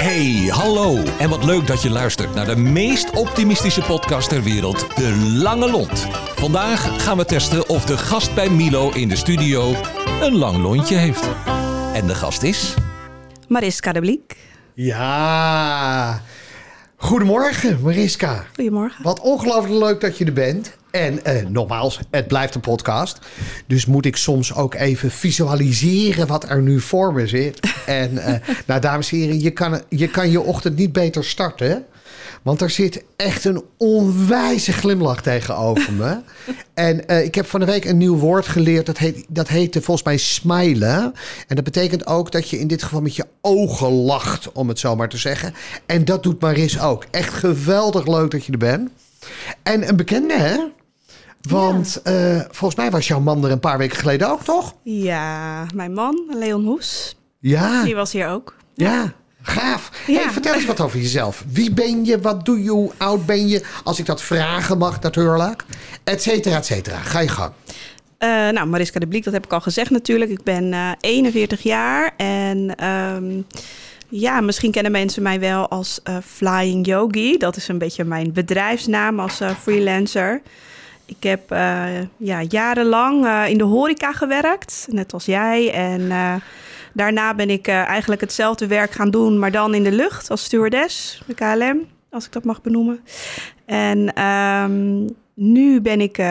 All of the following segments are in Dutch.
Hey, hallo. En wat leuk dat je luistert naar de meest optimistische podcast ter wereld, De Lange Lont. Vandaag gaan we testen of de gast bij Milo in de studio een lang lontje heeft. En de gast is... Mariska de Bliek. Ja. Goedemorgen, Mariska. Goedemorgen. Wat ongelooflijk leuk dat je er bent. En eh, nogmaals, het blijft een podcast. Dus moet ik soms ook even visualiseren wat er nu voor me zit. En eh, nou, dames en heren, je kan, je kan je ochtend niet beter starten. Want er zit echt een onwijze glimlach tegenover me. en eh, ik heb van de week een nieuw woord geleerd. Dat, heet, dat heette volgens mij smilen. En dat betekent ook dat je in dit geval met je ogen lacht, om het zo maar te zeggen. En dat doet Maris ook. Echt geweldig leuk dat je er bent. En een bekende, hè? Want eh, volgens mij was jouw man er een paar weken geleden ook, toch? Ja, mijn man, Leon Hoes, Ja, die was hier ook. ja. Gaaf. Ja. Hey, vertel eens wat over jezelf. Wie ben je? Wat doe je? Hoe oud ben je? Als ik dat vragen mag natuurlijk. Et cetera, et cetera. Ga je gang. Eh, nou, Mariska de Bliek, dat heb ik al gezegd natuurlijk. Ik ben eh 41 jaar en ehm, ja, misschien kennen mensen mij wel als eh, Flying Yogi. Dat is een beetje mijn bedrijfsnaam als eh, freelancer. Ik heb eh, ja, jarenlang eh, in de horeca gewerkt, net als jij. En eh, daarna ben ik eigenlijk hetzelfde werk gaan doen, maar dan in de lucht als stewardess, de KLM, als ik dat mag benoemen. En ehm, nu ben ik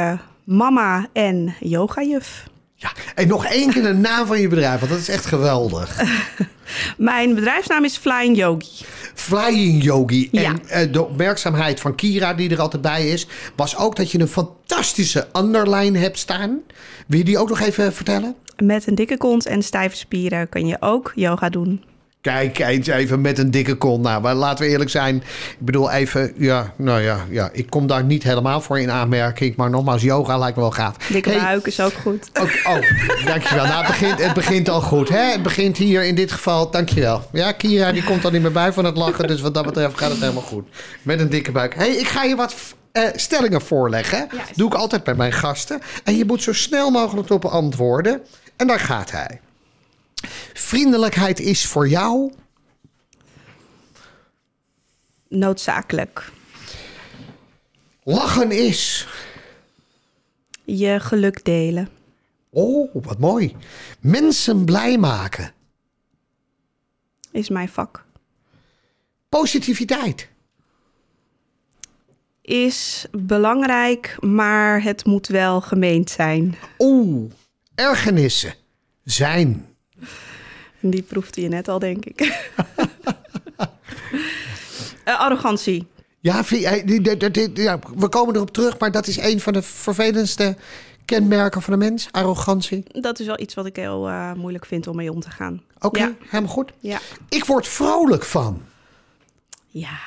mama en yogajuf. Ja. En nog één keer de naam van je bedrijf, want dat is echt geweldig. Mijn bedrijfsnaam is Flying Yogi. Flying Yogi. Ja. En eh, de opmerkzaamheid van Kira, die er altijd bij is, was ook dat je een fantastische underline hebt staan. Wil je die ook nog even vertellen? Met een dikke kont en stijve spieren kun je ook yoga doen. Kijk eens even met een dikke kont. Nou, maar laten we eerlijk zijn. Ik bedoel even, ja, nou ja, ja, ik kom daar niet helemaal voor in aanmerking. Maar nogmaals, yoga lijkt me wel gaaf. Dikke Hey, buik is ook goed. ook- oh, dankjewel. Nou, het begint, het begint al goed. Hè? Het begint hier in dit geval, dankjewel. Ja, Kira die komt al niet meer bij van het lachen. Dus wat dat betreft gaat het helemaal goed. Met een dikke buik. hey, ik ga je wat eh, stellingen voorleggen. Doe ik altijd bij mijn gasten. En je moet zo snel mogelijk op antwoorden. En daar gaat hij. Vriendelijkheid is voor jou... Noodzakelijk. Lachen is. Je geluk delen. Oh, wat mooi. Mensen blij maken. Is mijn vak. Positiviteit. Is belangrijk, maar het moet wel gemeend zijn. Oeh, ergernissen. Zijn. Die proefde je net al, denk ik. Eh, arrogantie. Ja, we komen erop terug, maar dat is een van de vervelendste kenmerken van de mens. Arrogantie. Dat is wel iets wat ik heel eh, moeilijk vind om mee om te gaan. Oké, Ja. helemaal goed. Ja. Ik word vrolijk van. Ja,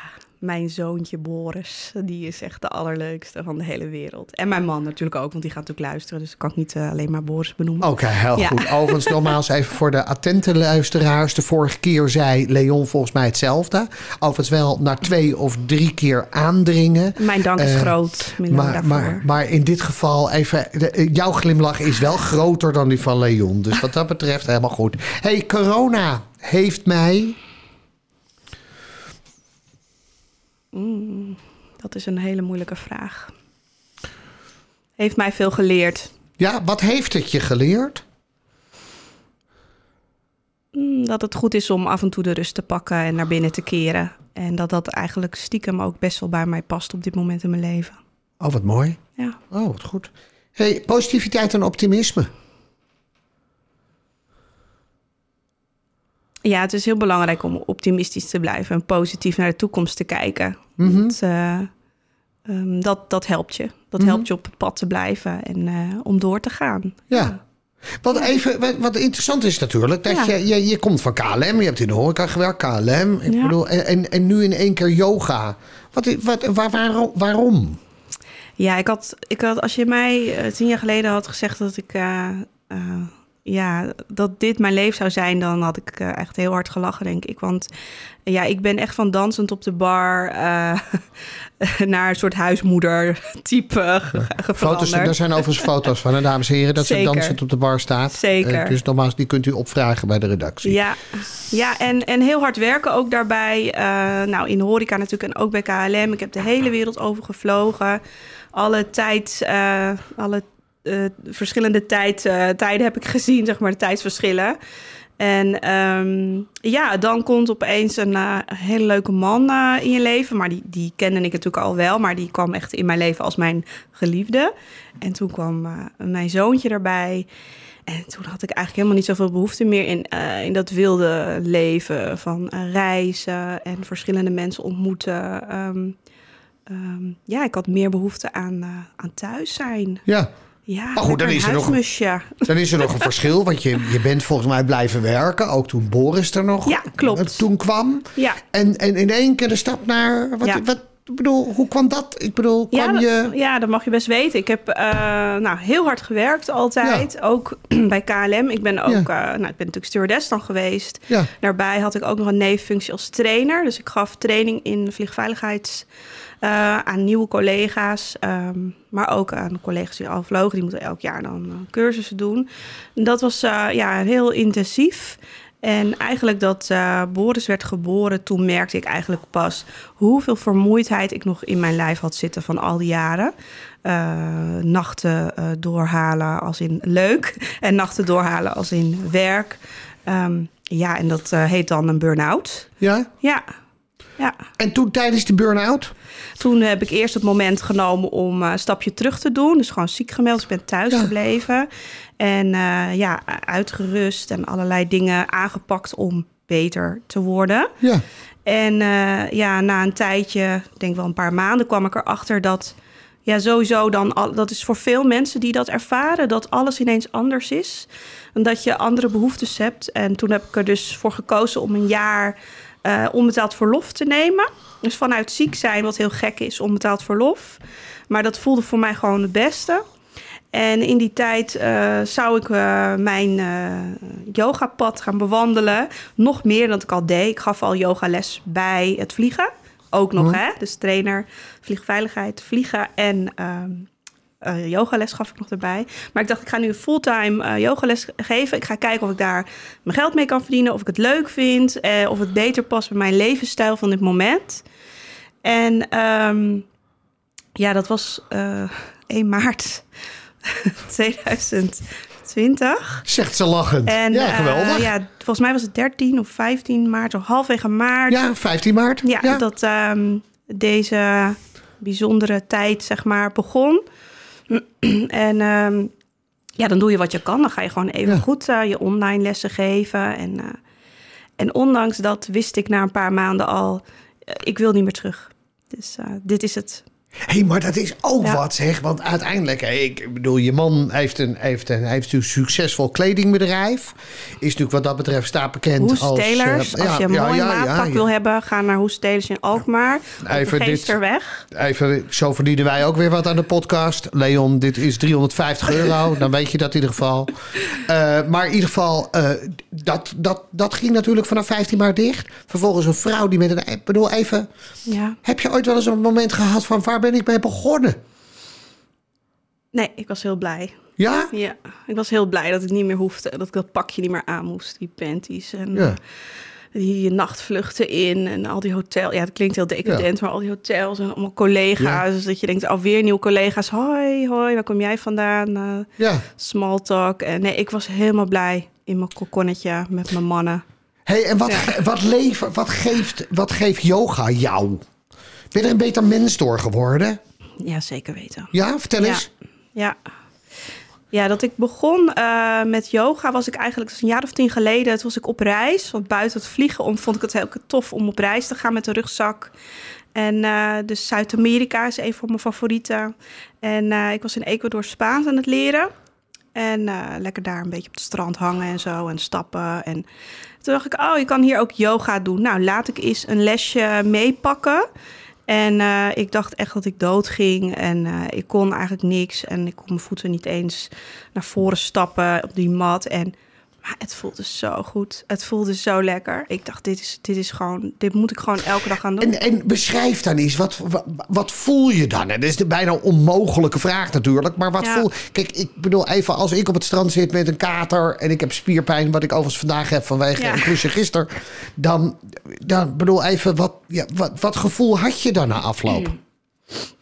mijn zoontje Boris, die is echt de allerleukste van de hele wereld. En mijn man natuurlijk ook, want die gaat natuurlijk luisteren. Dus kan ik niet eh, alleen maar Boris benoemen. Oké, heel Ja. goed. Overigens, nogmaals even voor de attente luisteraars. De vorige keer zei Leon volgens mij hetzelfde. Overigens wel na twee of drie keer aandringen. Mijn dank is Eh, groot, Maar, daarvoor. maar, maar in dit geval even, de- eh, jouw glimlach is wel groter dan die van Leon. Dus wat dat betreft helemaal goed. hey, corona heeft mij... Dat is een hele moeilijke vraag. Heeft mij veel geleerd. Ja, wat heeft het je geleerd? Mm, Dat het goed is om af en toe de rust te pakken en naar binnen te keren. En dat dat eigenlijk stiekem ook best wel bij mij past op dit moment in mijn leven. Oh, wat mooi. Ja. Oh, wat goed. hey, positiviteit en optimisme. Ja, het is heel belangrijk om optimistisch te blijven en positief naar de toekomst te kijken. Mhm. Want, eh, ehm, dat, dat helpt je. Dat helpt je op het pad te blijven en eh, om door te gaan. Ja. Wat, even, wat, wat interessant is natuurlijk, dat Ja. je, je, je komt van KLM, je hebt in de horeca gewerkt, KLM. Ik Ja. bedoel, en, en, nu in één keer yoga. Wat, wat, waar, waarom? waarom? Ja, ik had, ik had, als je mij eh, tien jaar geleden had gezegd dat ik ja, dat dit mijn leven zou zijn, dan had ik eh, echt heel hard gelachen, denk ik. Want ja, ik ben echt van dansend op de bar eh, naar een soort huismoeder-type ge- Foto's, daar zijn overigens foto's van, hè, dames en heren, dat ze Zeker. dansend op de bar staat. Zeker. Eh, dus nogmaals, die kunt u opvragen bij de redactie. Ja, ja en, en heel hard werken ook daarbij. Nou, in de horeca natuurlijk en ook bij KLM. Ik heb de hele wereld over gevlogen. Alle tijd, alle eh, verschillende tijd, eh, tijden heb ik gezien, zeg maar, de tijdsverschillen. En ehm, ja, dan komt opeens een eh, hele leuke man in je leven. Maar die, die kende ik natuurlijk al wel. Maar die kwam echt in mijn leven als mijn geliefde. En toen kwam mijn zoontje erbij. En toen had ik eigenlijk helemaal niet zoveel behoefte meer in, in dat wilde leven. Van reizen en verschillende mensen ontmoeten. Ehm, ehm, ja, ik had meer behoefte aan, eh, aan thuis zijn. Ja. Ja, Maar goed, dan is er nog-. Dan is er nog een verschil, want je, je bent volgens mij blijven werken. Ook toen Boris er nog Ja, klopt. eh, toen kwam. Ja, En, en in één keer de stap naar... Wat, Ja. wat, ik bedoel, hoe kwam dat? Ik bedoel, Ja, kwam dat- je... ja, dat mag je best weten. Ik heb eh, nou, heel hard gewerkt altijd. Ook bij KLM. Ik ben ook, eh, nou, ik ben natuurlijk stewardess dan geweest. Daarbij had ik ook nog een nevenfunctie als trainer. Dus ik gaf training in vliegveiligheid eh, aan nieuwe collega's. ehm, maar ook aan collega's die al vlogen. Die moeten elk jaar dan eh, cursussen doen. En dat was eh, ja, heel intensief. En eigenlijk dat Boris werd geboren, toen merkte ik eigenlijk pas hoeveel vermoeidheid ik nog in mijn lijf had zitten van al die jaren. Nachten doorhalen als in leuk en nachten doorhalen als in werk. Ehm, ja, en dat heet dan een burn-out. ja. Ja, ja. En toen tijdens die burn-out? Toen heb ik eerst het moment genomen om eh, een stapje terug te doen. Dus gewoon ziek gemeld. Dus ik ben thuis Ja. gebleven. En eh, ja, uitgerust en allerlei dingen aangepakt om beter te worden. Ja. En eh, ja, na een tijdje, ik denk wel een paar maanden, kwam ik erachter dat ja, sowieso dan, al, dat is voor veel mensen die dat ervaren, dat alles ineens anders is. En dat je andere behoeftes hebt. En toen heb ik er dus voor gekozen om een jaar eh, onbetaald verlof te nemen. Dus vanuit ziek zijn, wat heel gek is, onbetaald verlof. Maar dat voelde voor mij gewoon het beste. En in die tijd eh, zou ik eh, mijn eh yogapad gaan bewandelen. Nog meer dan ik al deed. Ik gaf al yogales bij het vliegen. Ook nog, hè? Dus trainer, vliegveiligheid, vliegen en ehm eh, yogales gaf ik nog erbij. Maar ik dacht, ik ga nu een fulltime eh yogales geven. Ik ga kijken of ik daar mijn geld mee kan verdienen. Of ik het leuk vind. eh, of het beter past bij mijn levensstijl van dit moment. En ehm, ja, dat was eh 1 maart 2020. Zegt ze lachend. En ja, geweldig. ja. ja, volgens mij was het 13 of 15 maart, of halfwege maart. 15 maart. Ja, dat ehm, deze bijzondere tijd, zeg maar, begon. en ehm, ja, dan doe je wat je kan. Dan ga je gewoon even Ja. goed eh, je online lessen geven. En, eh, en ondanks dat wist ik na een paar maanden al, eh, ik wil niet meer terug. Dus dit is het. Hé, hey, maar dat is ook Ja. wat zeg. Want uiteindelijk, ik bedoel, je man heeft een, heeft een, heeft een succesvol kledingbedrijf. Is natuurlijk wat dat betreft staat bekend als... Hoestelers, eh, als je een ja, mooi maatpak wil hebben, ga naar Hoestelers in Alkmaar. Even Even dit-. Even, zo verdienen wij ook weer wat aan de podcast. Leon, dit is 350 euro. Dan weet je dat in ieder geval. Eh, maar in ieder geval, eh, dat, dat, dat ging natuurlijk vanaf 15 maart dicht. Vervolgens een vrouw die met een... Ik bedoel, even... Ja. Heb je ooit wel eens een moment gehad van waar ben ik mee begonnen? Nee, ik was heel blij. Ja? Ja, ik was heel blij dat ik niet meer hoefde. Dat ik dat pakje niet meer aan moest, die panties. En Ja. die nachtvluchten in en al die hotels. Ja, het klinkt heel decadent, maar al die hotels en allemaal collega's. Ja. Dus dat je denkt, alweer nieuwe collega's. Hoi, hoi, waar kom jij vandaan? Eh, Ja. small talk. En nee, ik was helemaal blij in mijn kokonnetje met mijn mannen. hey, en wat, wat, lever, wat, geeft, wat geeft yoga jou? Ben je er een beter mens door geworden? Ja, zeker weten. Ja, vertel eens. Ja. Ja, dat ik begon eh, met yoga was ik eigenlijk een jaar of tien geleden. Toen was ik op reis. Want buiten het vliegen om, vond ik het heel tof om op reis te gaan met een rugzak. En eh, dus Zuid-Amerika is een van mijn favorieten. En eh, ik was in Ecuador Spaans aan het leren. En lekker daar een beetje op het strand hangen en zo en stappen. En toen dacht ik, oh, je kan hier ook yoga doen. Nou, laat ik eens een lesje meepakken. En eh, ik dacht echt dat ik dood ging. En eh, ik kon eigenlijk niks. En ik kon mijn voeten niet eens naar voren stappen op die mat. En maar het voelde zo goed. Het voelde zo lekker. Ik dacht, dit is, dit is gewoon, dit moet ik gewoon elke dag gaan doen. En, en beschrijf dan eens, wat, wat, wat voel je dan? En dat is de bijna onmogelijke vraag natuurlijk. Maar wat Ja. voel... Kijk, ik bedoel even, als ik op het strand zit met een kater... en ik heb spierpijn, wat ik overigens vandaag heb vanwege Ja. een klusje gisteren... dan, dan bedoel even, wat, ja, wat, wat gevoel had je dan na afloop?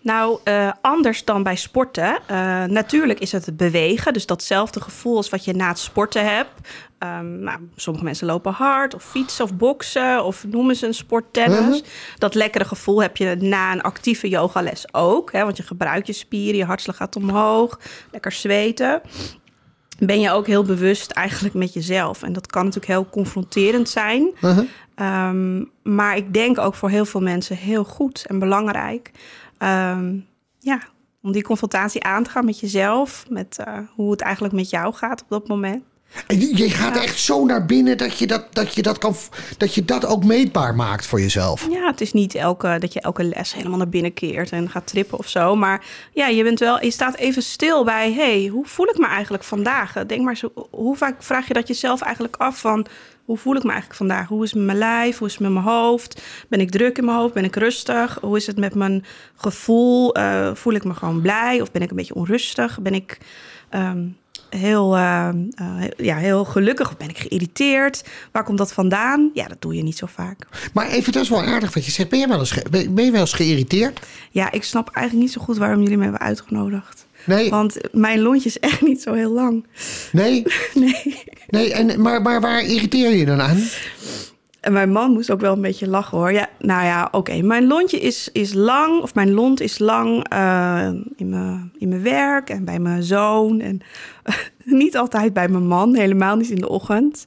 Nou, eh, anders dan bij sporten. Eh, natuurlijk is het bewegen. Dus datzelfde gevoel als wat je na het sporten hebt. Ehm, nou, sommige mensen lopen hard of fietsen of boksen of noemen ze een sport tennis. Dat lekkere gevoel heb je na een actieve yogales ook. Hè, want je gebruikt je spieren, je hartslag gaat omhoog, lekker zweten. Ben je ook heel bewust eigenlijk met jezelf. En dat kan natuurlijk heel confronterend zijn. Uh-huh. Ehm, maar ik denk ook voor heel veel mensen heel goed en belangrijk. Ehm, ja, om die confrontatie aan te gaan met jezelf. Met eh, hoe het eigenlijk met jou gaat op dat moment. En je je gaat echt zo naar binnen dat je dat, dat, je dat, kan, dat je dat ook meetbaar maakt voor jezelf. Ja, het is niet elke, dat je elke les helemaal naar binnen keert en gaat trippen of zo. Maar ja, je, bent wel, je staat even stil bij, hey, hoe voel ik me eigenlijk vandaag? Denk maar zo, hoe vaak vraag je dat jezelf eigenlijk af van, hoe voel ik me eigenlijk vandaag? Hoe is mijn lijf? Hoe is het met mijn hoofd? Ben ik druk in mijn hoofd? Ben ik rustig? Hoe is het met mijn gevoel? Eh, voel ik me gewoon blij of ben ik een beetje onrustig? Ben ik ehm, heel, eh, eh, ja, heel gelukkig of ben ik geïrriteerd? Waar komt dat vandaan? Ja, dat doe je niet zo vaak. Maar even, dat is wel aardig wat je zegt. Ben je wel eens, ben je wel eens geïrriteerd? Ja, ik snap eigenlijk niet zo goed waarom jullie me hebben uitgenodigd. Nee, Want mijn lontje is echt niet zo heel lang. nee, Nee. nee. En, maar, maar waar irriteer je dan aan? En mijn man moest ook wel een beetje lachen hoor. Ja, nou ja, oké. Mijn lontje is, is lang, of mijn lont is lang eh, in, mijn, in mijn werk en bij mijn zoon. En niet altijd bij mijn man, helemaal niet in de ochtend.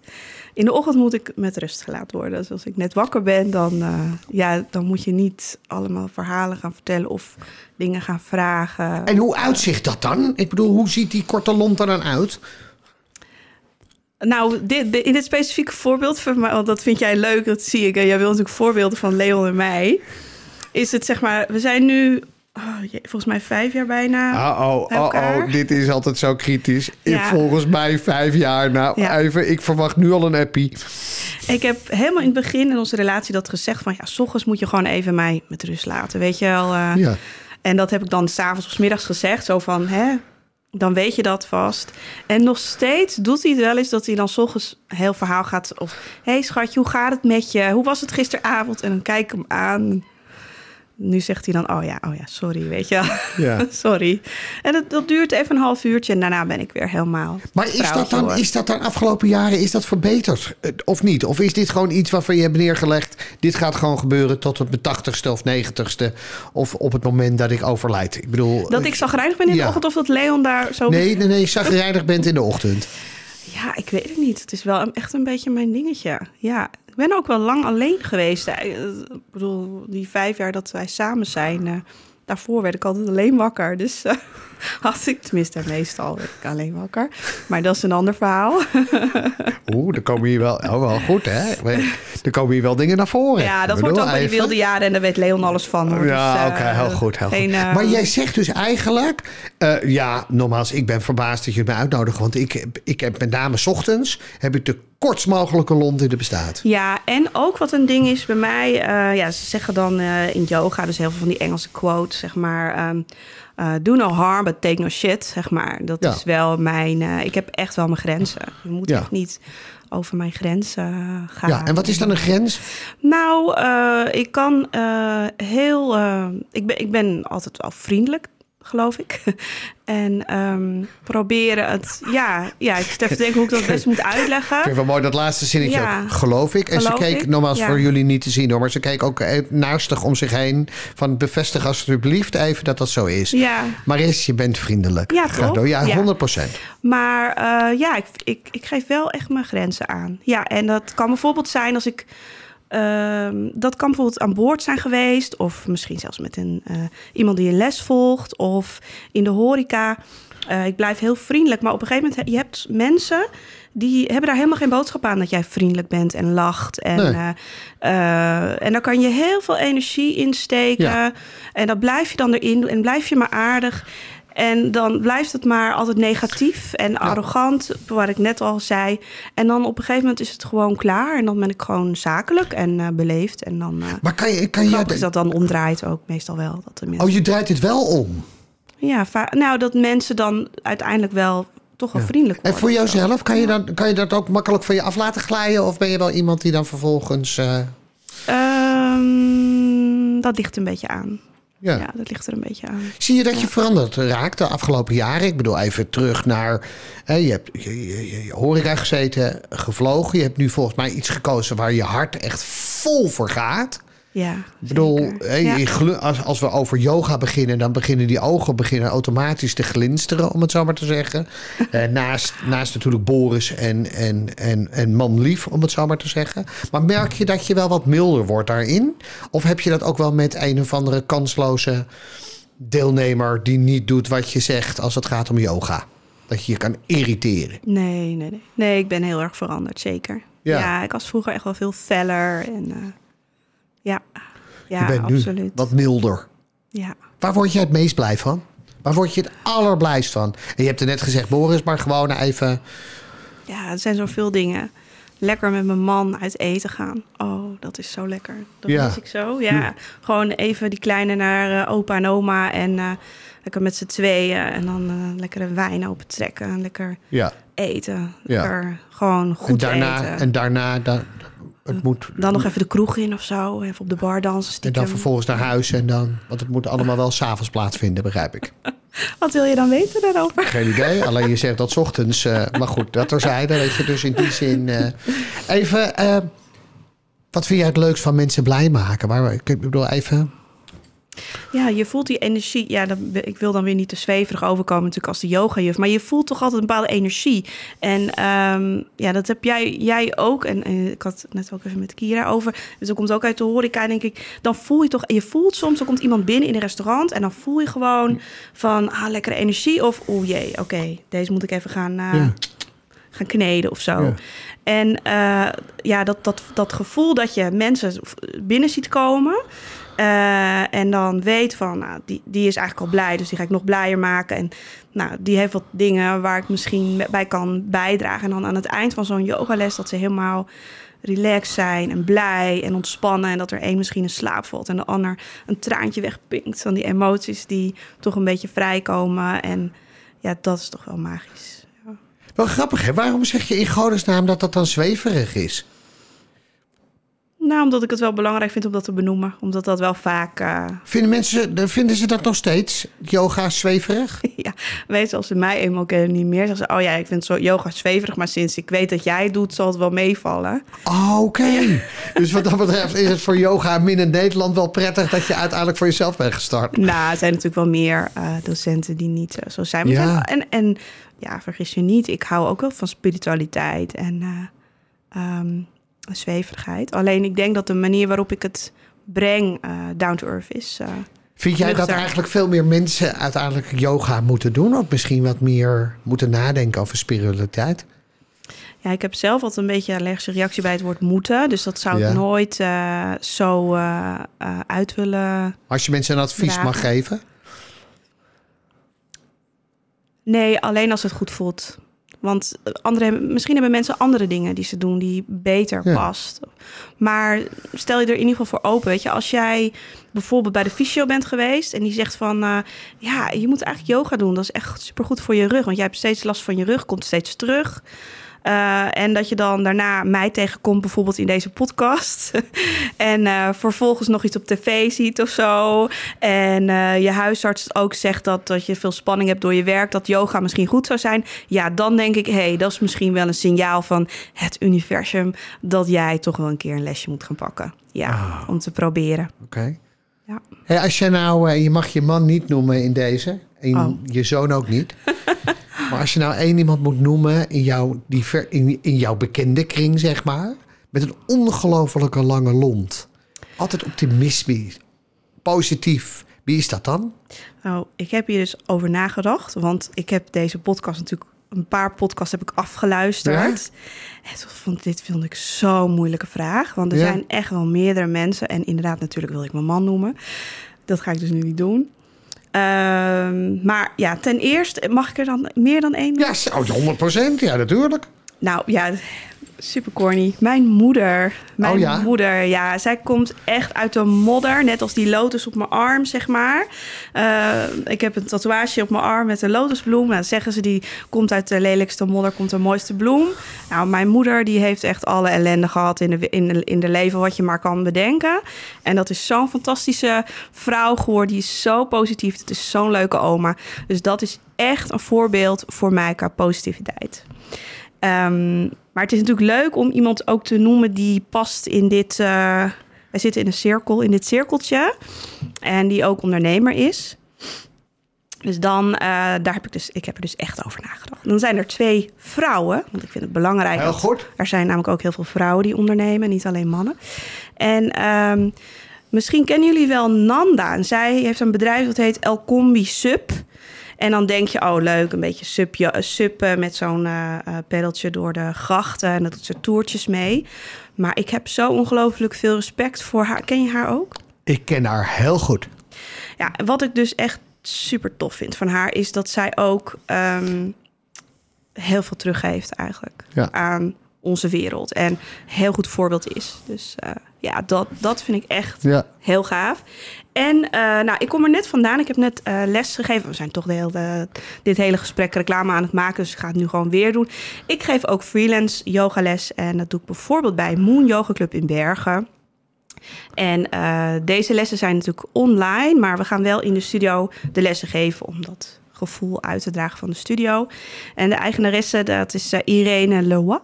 In de ochtend moet ik met rust gelaten worden. Dus als ik net wakker ben, dan, eh, ja, dan moet je niet allemaal verhalen gaan vertellen of dingen gaan vragen. En hoe uitzicht dat dan? Ik bedoel, hoe ziet die korte lont er dan uit? Nou, dit, in dit specifieke voorbeeld, van want dat vind jij leuk, dat zie ik. En jij wil natuurlijk voorbeelden van Leon en mij. Is het zeg maar, we zijn nu, oh, jee, volgens mij vijf jaar bijna. Oh, bij elkaar. dit is altijd zo kritisch. Ja. Volgens mij vijf jaar. Nou, Ja. even, ik verwacht nu al een appie. Ik heb helemaal in het begin in onze relatie dat gezegd van, ja, s ochtends moet je gewoon even mij met rust laten, weet je wel. eh. Ja. En dat heb ik dan s'avonds of 's middags gezegd, zo van, hè, dan weet je dat vast. En nog steeds doet hij het wel eens dat hij dan 's ochtends een heel verhaal gaat. Of, hé hey schatje, hoe gaat het met je? Hoe was het gisteravond? En dan kijk ik hem aan. Nu zegt hij dan, oh ja, oh ja, sorry, weet je wel. Ja. sorry. En dat, dat duurt even een half uurtje en daarna ben ik weer helemaal Maar is dat, dan, hoor. is dat dan afgelopen jaren is dat verbeterd? Eh, Of niet? Of is dit gewoon iets waarvan je hebt neergelegd... dit gaat gewoon gebeuren tot op mijn tachtigste of negentigste... of op het moment dat ik overlijd? Ik bedoel... Dat ik zagrijnig ben in Ja. de ochtend of dat Leon daar zo... Nee, nee, nee, zagrijnig bent in de ochtend. Ja, ik weet het niet. Het is wel echt een beetje mijn dingetje. Ja, ik ben ook wel lang alleen geweest. Eh, Ik bedoel, die vijf jaar dat wij samen zijn... eh, daarvoor werd ik altijd alleen wakker. Dus eh, had ik, tenminste meestal, werd alleen wakker. Maar dat is een ander verhaal. Oeh, dan komen hier wel... Oh, wel goed, hè? Er komen hier wel dingen naar voren. Ja, dat hoort ook bij die even- wilde jaren en daar weet Leon alles van. Hoor. Ja, Dus, oké, eh, heel goed. Heel geen, goed. eh, Maar jij zegt dus eigenlijk... eh, ja, nogmaals, ik ben verbaasd dat je me uitnodigt. Want ik, heb- ik heb met name 's ochtends... heb ik de kortst mogelijke lont die er bestaat. Ja, en ook wat een ding is bij mij, ja, ze zeggen dan in yoga, dus heel veel van die Engelse quotes, zeg maar, ehm, eh, do no harm, but take no shit, zeg maar. Dat Ja. is wel mijn, eh, ik heb echt wel mijn grenzen. Je moet Ja. echt niet over mijn grenzen eh, gaan. Ja, en wat is dan een grens? Nou, ik kan heel, ik, ben, ik ben altijd wel vriendelijk. Geloof ik. En ehm, proberen het. Ja, ja, ik zit even denken hoe ik dat het best moet uitleggen. Ik vind wel mooi dat laatste zinnetje Ja. ook, geloof ik. En Geloof ze keek, ik, nogmaals ja. voor jullie niet te zien hoor... maar ze keek ook eh, naastig om zich heen... van bevestig alsjeblieft even dat dat zo is. Ja, Maris, je bent vriendelijk. Ja, toch? door. Ja, Ja. 100 procent. Maar eh, ja, ik, ik, ik geef wel echt mijn grenzen aan. Ja, en dat kan bijvoorbeeld zijn als ik. Ehm, dat kan bijvoorbeeld aan boord zijn geweest. Of misschien zelfs met een, eh, iemand die een les volgt. Of in de horeca. Eh, ik blijf heel vriendelijk. Maar op een gegeven moment, je hebt mensen die hebben daar helemaal geen boodschap aan dat jij vriendelijk bent en lacht. En, Nee. eh, en dan kan je heel veel energie insteken. Ja. En dat blijf je dan erin doen en blijf je maar aardig. En dan blijft het maar altijd negatief en arrogant, wat ik net al zei. En dan op een gegeven moment is het gewoon klaar. En dan ben ik gewoon zakelijk en eh, beleefd. En dan uh, Maar kan je... Kan je is dat dan omdraait ook meestal wel. Dat de mensen, oh, je draait het wel om. ja, nou, dat mensen dan uiteindelijk wel toch wel Ja. vriendelijk En worden. voor jouzelf, kan je, dat, kan je dat ook makkelijk van je af laten glijden? Of ben je wel iemand die dan vervolgens... eh, Ehm, dat ligt een beetje aan. Ja. Ja. dat ligt er een beetje aan. Zie je dat je veranderd raakt de afgelopen jaren? Ik bedoel, even terug naar... Hè, je hebt je, je, je- je horeca gezeten, gevlogen. Je hebt nu volgens mij iets gekozen waar je hart echt vol voor gaat. Ja, Ik bedoel, Ja. als, als we over yoga beginnen... dan beginnen die ogen beginnen automatisch te glinsteren, om het zo maar te zeggen. Eh, naast, naast natuurlijk Boris en, en, en, en man lief, om het zo maar te zeggen. Maar merk je dat je wel wat milder wordt daarin? Of heb je dat ook wel met een of andere kansloze deelnemer... die niet doet wat je zegt als het gaat om yoga? Dat je je kan irriteren. Nee, nee, nee. Nee, ik ben heel erg veranderd, zeker. Ja. Ja, ik was vroeger echt wel veel feller. En, eh, ja, ja je bent nu absoluut. wat milder. Ja. Waar word je het meest blij van? Waar word je het allerblijst van? En je hebt er net gezegd, Boris, maar gewoon even... ja, er zijn zoveel dingen. Lekker met mijn man uit eten gaan. Oh, dat is zo lekker. Dat Ja. mis ik zo. Ja, gewoon even die kleine naar eh, opa en oma. En eh, lekker met z'n tweeën. En dan eh lekker een wijn open trekken. En lekker Ja. eten. Ja. Gewoon En goed daarna, eten. en daarna het moet, Dan nog even de kroeg in of zo. Even op de bar dansen. en dan vervolgens naar huis. En dan, want het moet allemaal wel s'avonds plaatsvinden, begrijp ik. Wat wil je dan weten daarover? Geen idee. Alleen je zegt dat 's ochtends. eh, maar goed, dat terzijde. Weet je, dus in die zin. eh, even. eh, wat vind jij het leukst van mensen blij maken? Waar, ik bedoel, even. Ja, je voelt die energie. Ja, dan, ik wil dan weer niet te zweverig overkomen natuurlijk als de yoga-juf. Maar je voelt toch altijd een bepaalde energie. En ehm, ja, dat heb jij, jij ook. En, en ik had het net ook even met Kira over. Dus dat komt ook uit de horeca, denk ik. Dan voel je toch... Je voelt soms, er komt iemand binnen in een restaurant... en dan voel je gewoon van... Ah, lekkere energie. Of, oeh jee, oké, deze moet ik even gaan... eh, Ja. gaan kneden of zo. Ja. En eh, ja, dat, dat, dat gevoel dat je mensen binnen ziet komen. Eh, en dan weet van, nou, die, die is eigenlijk al blij, dus die ga ik nog blijer maken. En nou, die heeft wat dingen waar ik misschien bij kan bijdragen. En dan aan het eind van zo'n yogales dat ze helemaal relaxed zijn en blij en ontspannen. En dat er één misschien in slaap valt en de ander een traantje wegpinkt. Van die emoties die toch een beetje vrijkomen. En ja, dat is toch wel magisch. Wel grappig, hè? Waarom zeg je in godesnaam dat dat dan zweverig is? Nou, omdat ik het wel belangrijk vind om dat te benoemen. Omdat dat wel vaak, eh, Vinden mensen, vinden ze dat nog steeds? Yoga zweverig? ja, weet je, als ze mij eenmaal kennen niet meer, zeggen ze, oh ja, ik vind zo yoga zweverig, maar sinds ik weet dat jij het doet, zal het wel meevallen. Oh, Oké. Dus wat dat betreft is het voor yoga min in Nederland wel prettig dat je uiteindelijk voor jezelf bent gestart. Nou, er zijn natuurlijk wel meer eh, docenten die niet eh, zo zijn. Ja. zijn- En, en ja, vergis je niet, ik hou ook wel van spiritualiteit en eh, ehm, zweverigheid. Alleen ik denk dat de manier waarop ik het breng eh, down to earth is. eh, Vind jij dat eigenlijk veel meer mensen uiteindelijk yoga moeten doen? Of misschien wat meer moeten nadenken over spiritualiteit? Ja, ik heb zelf altijd een beetje een allergische reactie bij het woord moeten. Dus dat zou Ja. ik nooit eh, zo uit willen. Als je mensen een advies mag geven. Nee, alleen als het goed voelt. Want eh, andere, misschien hebben mensen andere dingen die ze doen die beter Ja. past. Maar stel je er in ieder geval voor open. Weet je, als jij bijvoorbeeld bij de fysio bent geweest en die zegt van eh, ja, je moet eigenlijk yoga doen. Dat is echt supergoed voor je rug. Want jij hebt steeds last van je rug, komt steeds terug. Eh, en dat je dan daarna mij tegenkomt, bijvoorbeeld in deze podcast. en eh, vervolgens nog iets op tv ziet of zo. En eh, je huisarts ook zegt dat, dat je veel spanning hebt door je werk. Dat yoga misschien goed zou zijn. Ja, dan denk ik, hé, hey, dat is misschien wel een signaal van het universum. Dat jij toch wel een keer een lesje moet gaan pakken. Ja, om te proberen. Oké. Ja. Hey, als je nou, je mag je man niet noemen in deze. En Oh. je zoon ook niet. maar als je nou één iemand moet noemen in jouw, die ver- in, in jouw bekende kring, zeg maar. Met een ongelofelijke lange lont. Altijd optimistisch. Positief. Wie is dat dan? Nou, ik heb hier dus over nagedacht, want ik heb deze podcast natuurlijk een paar podcasts heb ik afgeluisterd. En toen vond dit vond ik zo'n moeilijke vraag, want er Ja. zijn echt wel meerdere mensen en inderdaad natuurlijk wil ik mijn man noemen. Dat ga ik dus nu niet doen. Ehm, maar ja, ten eerste mag ik er dan meer dan één Ja, zo, 100% Ja, natuurlijk. Nou ja, super corny. Mijn moeder. Mijn Oh ja? moeder, ja. Zij komt echt uit de modder. Net als die lotus op mijn arm, zeg maar. Eh, ik heb een tatoeage op mijn arm met een lotusbloem. Nou, zeggen ze, die komt uit de lelijkste modder, komt de mooiste bloem. Nou, mijn moeder, die heeft echt alle ellende gehad in de, in de, in de leven wat je maar kan bedenken. En dat is zo'n fantastische vrouw geworden. Die is zo positief. Het is zo'n leuke oma. Dus dat is echt een voorbeeld voor mij qua positiviteit. Ehm, maar het is natuurlijk leuk om iemand ook te noemen die past in dit. eh wij zitten in een cirkel, in dit cirkeltje. En die ook ondernemer is. Dus dan, eh, daar heb ik dus, ik heb er dus echt over nagedacht. Dan zijn er twee vrouwen, want ik vind het belangrijk. Heel dat- goed. Er zijn namelijk ook heel veel vrouwen die ondernemen, niet alleen mannen. En ehm, misschien kennen jullie wel Nanda. En zij heeft een bedrijf dat heet El Combi Sub. En dan denk je, oh leuk, een beetje subje, suppen met zo'n eh eh, peddeltje door de grachten. En dat doet ze toertjes mee. Maar ik heb zo ongelooflijk veel respect voor haar. Ken je haar ook? Ik ken haar heel goed. Ja, wat ik dus echt super tof vind van haar is dat zij ook ehm, heel veel teruggeeft eigenlijk Ja. aan onze wereld en heel goed voorbeeld is. Dus eh, ja, dat, dat vind ik echt Ja. heel gaaf. En eh, nou, ik kom er net vandaan. Ik heb net eh, les gegeven. We zijn toch de hele, dit hele gesprek reclame aan het maken. Dus ik ga het nu gewoon weer doen. Ik geef ook freelance yogales. En dat doe ik bijvoorbeeld bij Moon Yoga Club in Bergen. En eh, deze lessen zijn natuurlijk online. Maar we gaan wel in de studio de lessen geven. Om dat gevoel uit te dragen van de studio. En de eigenaresse, dat is eh, Irene Leroy.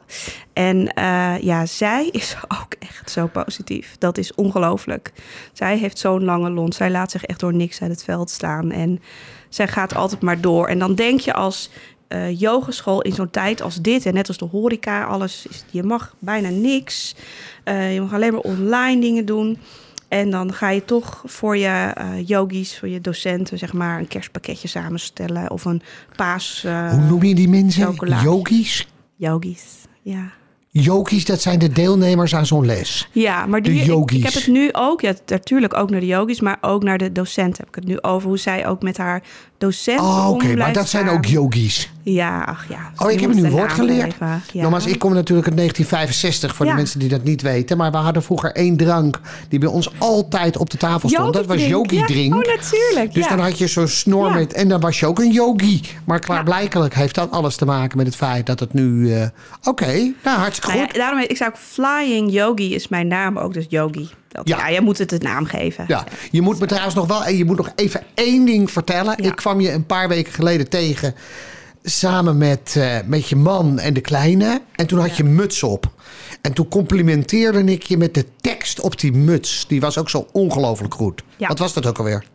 En eh, ja, zij is ook echt zo positief. Dat is ongelooflijk. Zij heeft zo'n lange lont. Zij laat zich echt door niks uit het veld slaan. En zij gaat altijd maar door. En dan denk je als eh yogeschool in zo'n tijd als dit... en net als de horeca, alles is, je mag bijna niks. Je mag alleen maar online dingen doen... En dan ga je toch voor je eh, yogis, voor je docenten, zeg maar, een kerstpakketje samenstellen. Of een paas. eh, Hoe noem je die mensen? chocolade. Yogis? Yogis. Ja. Yogis, dat zijn de deelnemers aan zo'n les. Ja, maar die, De ik- yogis. Ik, heb het nu ook, ja, natuurlijk ook naar de yogis, maar ook naar de docent heb ik het nu over. Hoe zij ook met haar docent Oh, oké, maar dat zijn ook yogis. Ja, ach ja. Oh, ik heb een nieuw woord geleerd. Ja. Nogmaals, ik kom natuurlijk uit 1965 voor Ja. de mensen die dat niet weten. Maar we hadden vroeger één drank die bij ons altijd op de tafel stond. Dat was Yogi-drink. yogi-drink. Ja, Oh, natuurlijk. Dus dan had je zo'n snor met... En dan was je ook een yogi. Maar klaarblijkelijk heeft dat alles te maken met het feit dat het nu... eh, Oké, nou hartstikke Nou goed. ja, daarom, ik zou ook Flying Yogi is mijn naam ook, dus yogi. Dat, Ja. ja. je moet het een naam geven. Ja, je moet me trouwens nog wel... En je moet nog even één ding vertellen. Ja. Ik kwam je een paar weken geleden tegen... Samen met, eh, met je man en de kleine. En toen had je muts op. En toen complimenteerde ik je met de tekst op die muts. Die was ook zo ongelooflijk goed. Wat was dat ook alweer?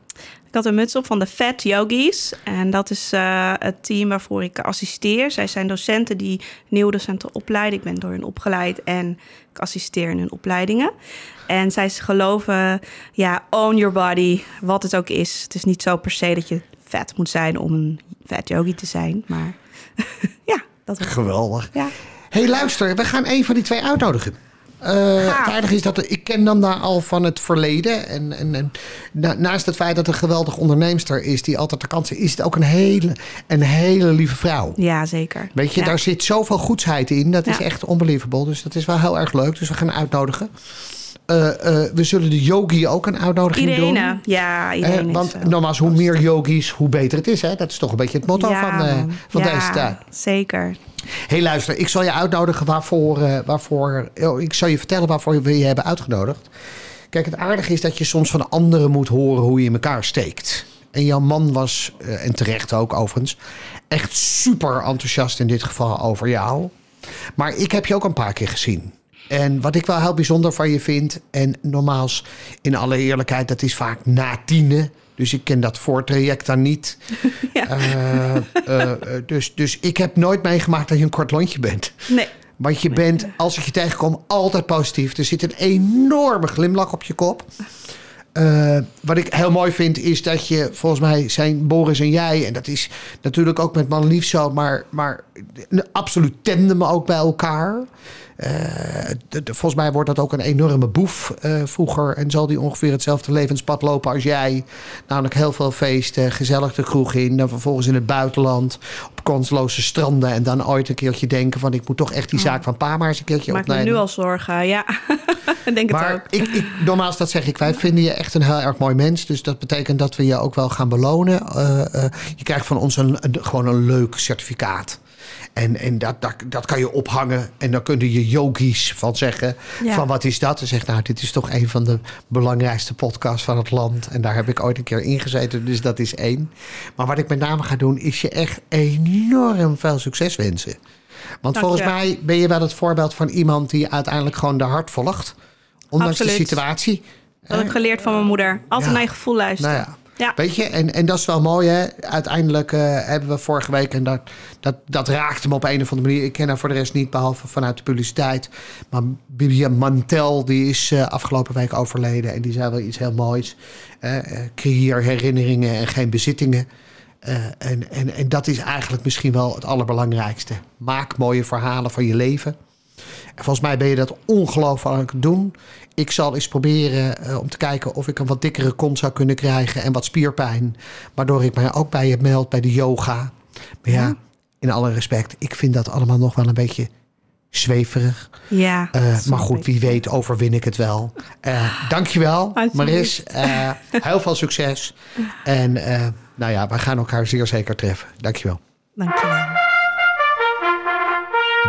Ik had een muts op van de Fat Yogis. En dat is eh, het team waarvoor ik assisteer. Zij zijn docenten die nieuwe docenten opleiden. Ik ben door hen opgeleid en ik assisteer in hun opleidingen. En zij geloven, ja, own your body, wat het ook is. Het is niet zo per se dat je vet moet zijn om een fat yogi te zijn. Maar ja, dat was Geweldig. Ja. hey, luister. We gaan een van die twee uitnodigen. Eh, het aardige is dat ik ken dan daar al van het verleden. En, en, en na- naast het feit dat het een geweldig onderneemster is die altijd de kans heeft, is het ook een hele, een hele lieve vrouw. Ja, zeker. Weet je, Ja. daar zit zoveel goedheid in. Dat is echt unbelievable. Dus dat is wel heel erg leuk. Dus we gaan uitnodigen. Eh, eh, we zullen de yogi ook een uitnodiging doen. Iedereen, ja, Eh, iedereen. want nogmaals, hoe meer yogis, hoe beter het is. Hè? Dat is toch een beetje het motto van, eh, man. van Ja, deze tijd. zeker. Hey, luister, ik zal je uitnodigen waarvoor, eh, waarvoor oh, ik zal je vertellen waarvoor we je hebben uitgenodigd. Kijk, het aardige is dat je soms van anderen moet horen hoe je in elkaar steekt. En jouw man was, eh, en terecht ook overigens, echt super enthousiast in dit geval over jou. Maar ik heb je ook een paar keer gezien. En wat ik wel heel bijzonder van je vind, en normaals in alle eerlijkheid, dat is vaak na tienen. Dus ik ken dat voortraject dan niet. Ja. Eh, eh, eh, dus, dus ik heb nooit meegemaakt dat je een kort lontje bent. Nee, Want je bent, als ik je tegenkom, altijd positief. Er zit een enorme glimlach op je kop. wat ik heel mooi vind is dat je, volgens mij zijn Boris en jij, en dat is natuurlijk ook met Man Lief zo, maar, maar een absoluut tandem ook bij elkaar. Eh, de- de- volgens mij wordt dat ook een enorme boef eh, vroeger. En zal die ongeveer hetzelfde levenspad lopen als jij. Namelijk heel veel feesten, gezellig de kroeg in. Dan vervolgens in het buitenland, op kansloze stranden. En dan ooit een keertje denken van... ik moet toch echt die zaak van pa maar eens een keertje. Maak me opnemen. nu al zorgen, ja. Denk het Maar ook. ik, ik, nogmaals, dat zeg ik. Wij vinden je echt een heel erg mooi mens. Dus dat betekent dat we je ook wel gaan belonen. Eh, je krijgt van ons een, een- gewoon een leuk certificaat. En, en dat, dat, dat kan je ophangen. En dan kunnen je yogis van zeggen: Ja. van wat is dat? En zegt, nou, dit is toch een van de belangrijkste podcasts van het land. En daar heb ik ooit een keer ingezeten. Dus dat is één. Maar wat ik met name ga doen, is je echt enorm veel succes wensen. Want Dank volgens je. mij ben je wel het voorbeeld van iemand die uiteindelijk gewoon de hart volgt. Ondanks de situatie. Dat heb ik geleerd van mijn moeder. Altijd Ja. naar je gevoel luisteren. Nou ja. Ja. Weet je, en, en dat is wel mooi, hè? Uiteindelijk eh, hebben we vorige week, en dat, dat, dat raakte me op een of andere manier. Ik ken haar voor de rest niet, behalve vanuit de publiciteit. Maar Bibian Mantel, die is eh, afgelopen week overleden. En die zei wel iets heel moois. Eh, creëer herinneringen en geen bezittingen. En, en, en dat is eigenlijk misschien wel het allerbelangrijkste. Maak mooie verhalen van je leven. En volgens mij ben je dat ongelooflijk doen. Ik zal eens proberen eh, om te kijken of ik een wat dikkere kont zou kunnen krijgen en wat spierpijn. Waardoor ik mij ook bij je meld bij de yoga. Maar ja, in alle respect, ik vind dat allemaal nog wel een beetje zweverig. Ja, Eh, maar goed, wie weet overwin ik het wel. Eh dankjewel. Maris. Heel veel succes. En nou ja, wij gaan elkaar zeer zeker treffen. Dankjewel. Dankjewel.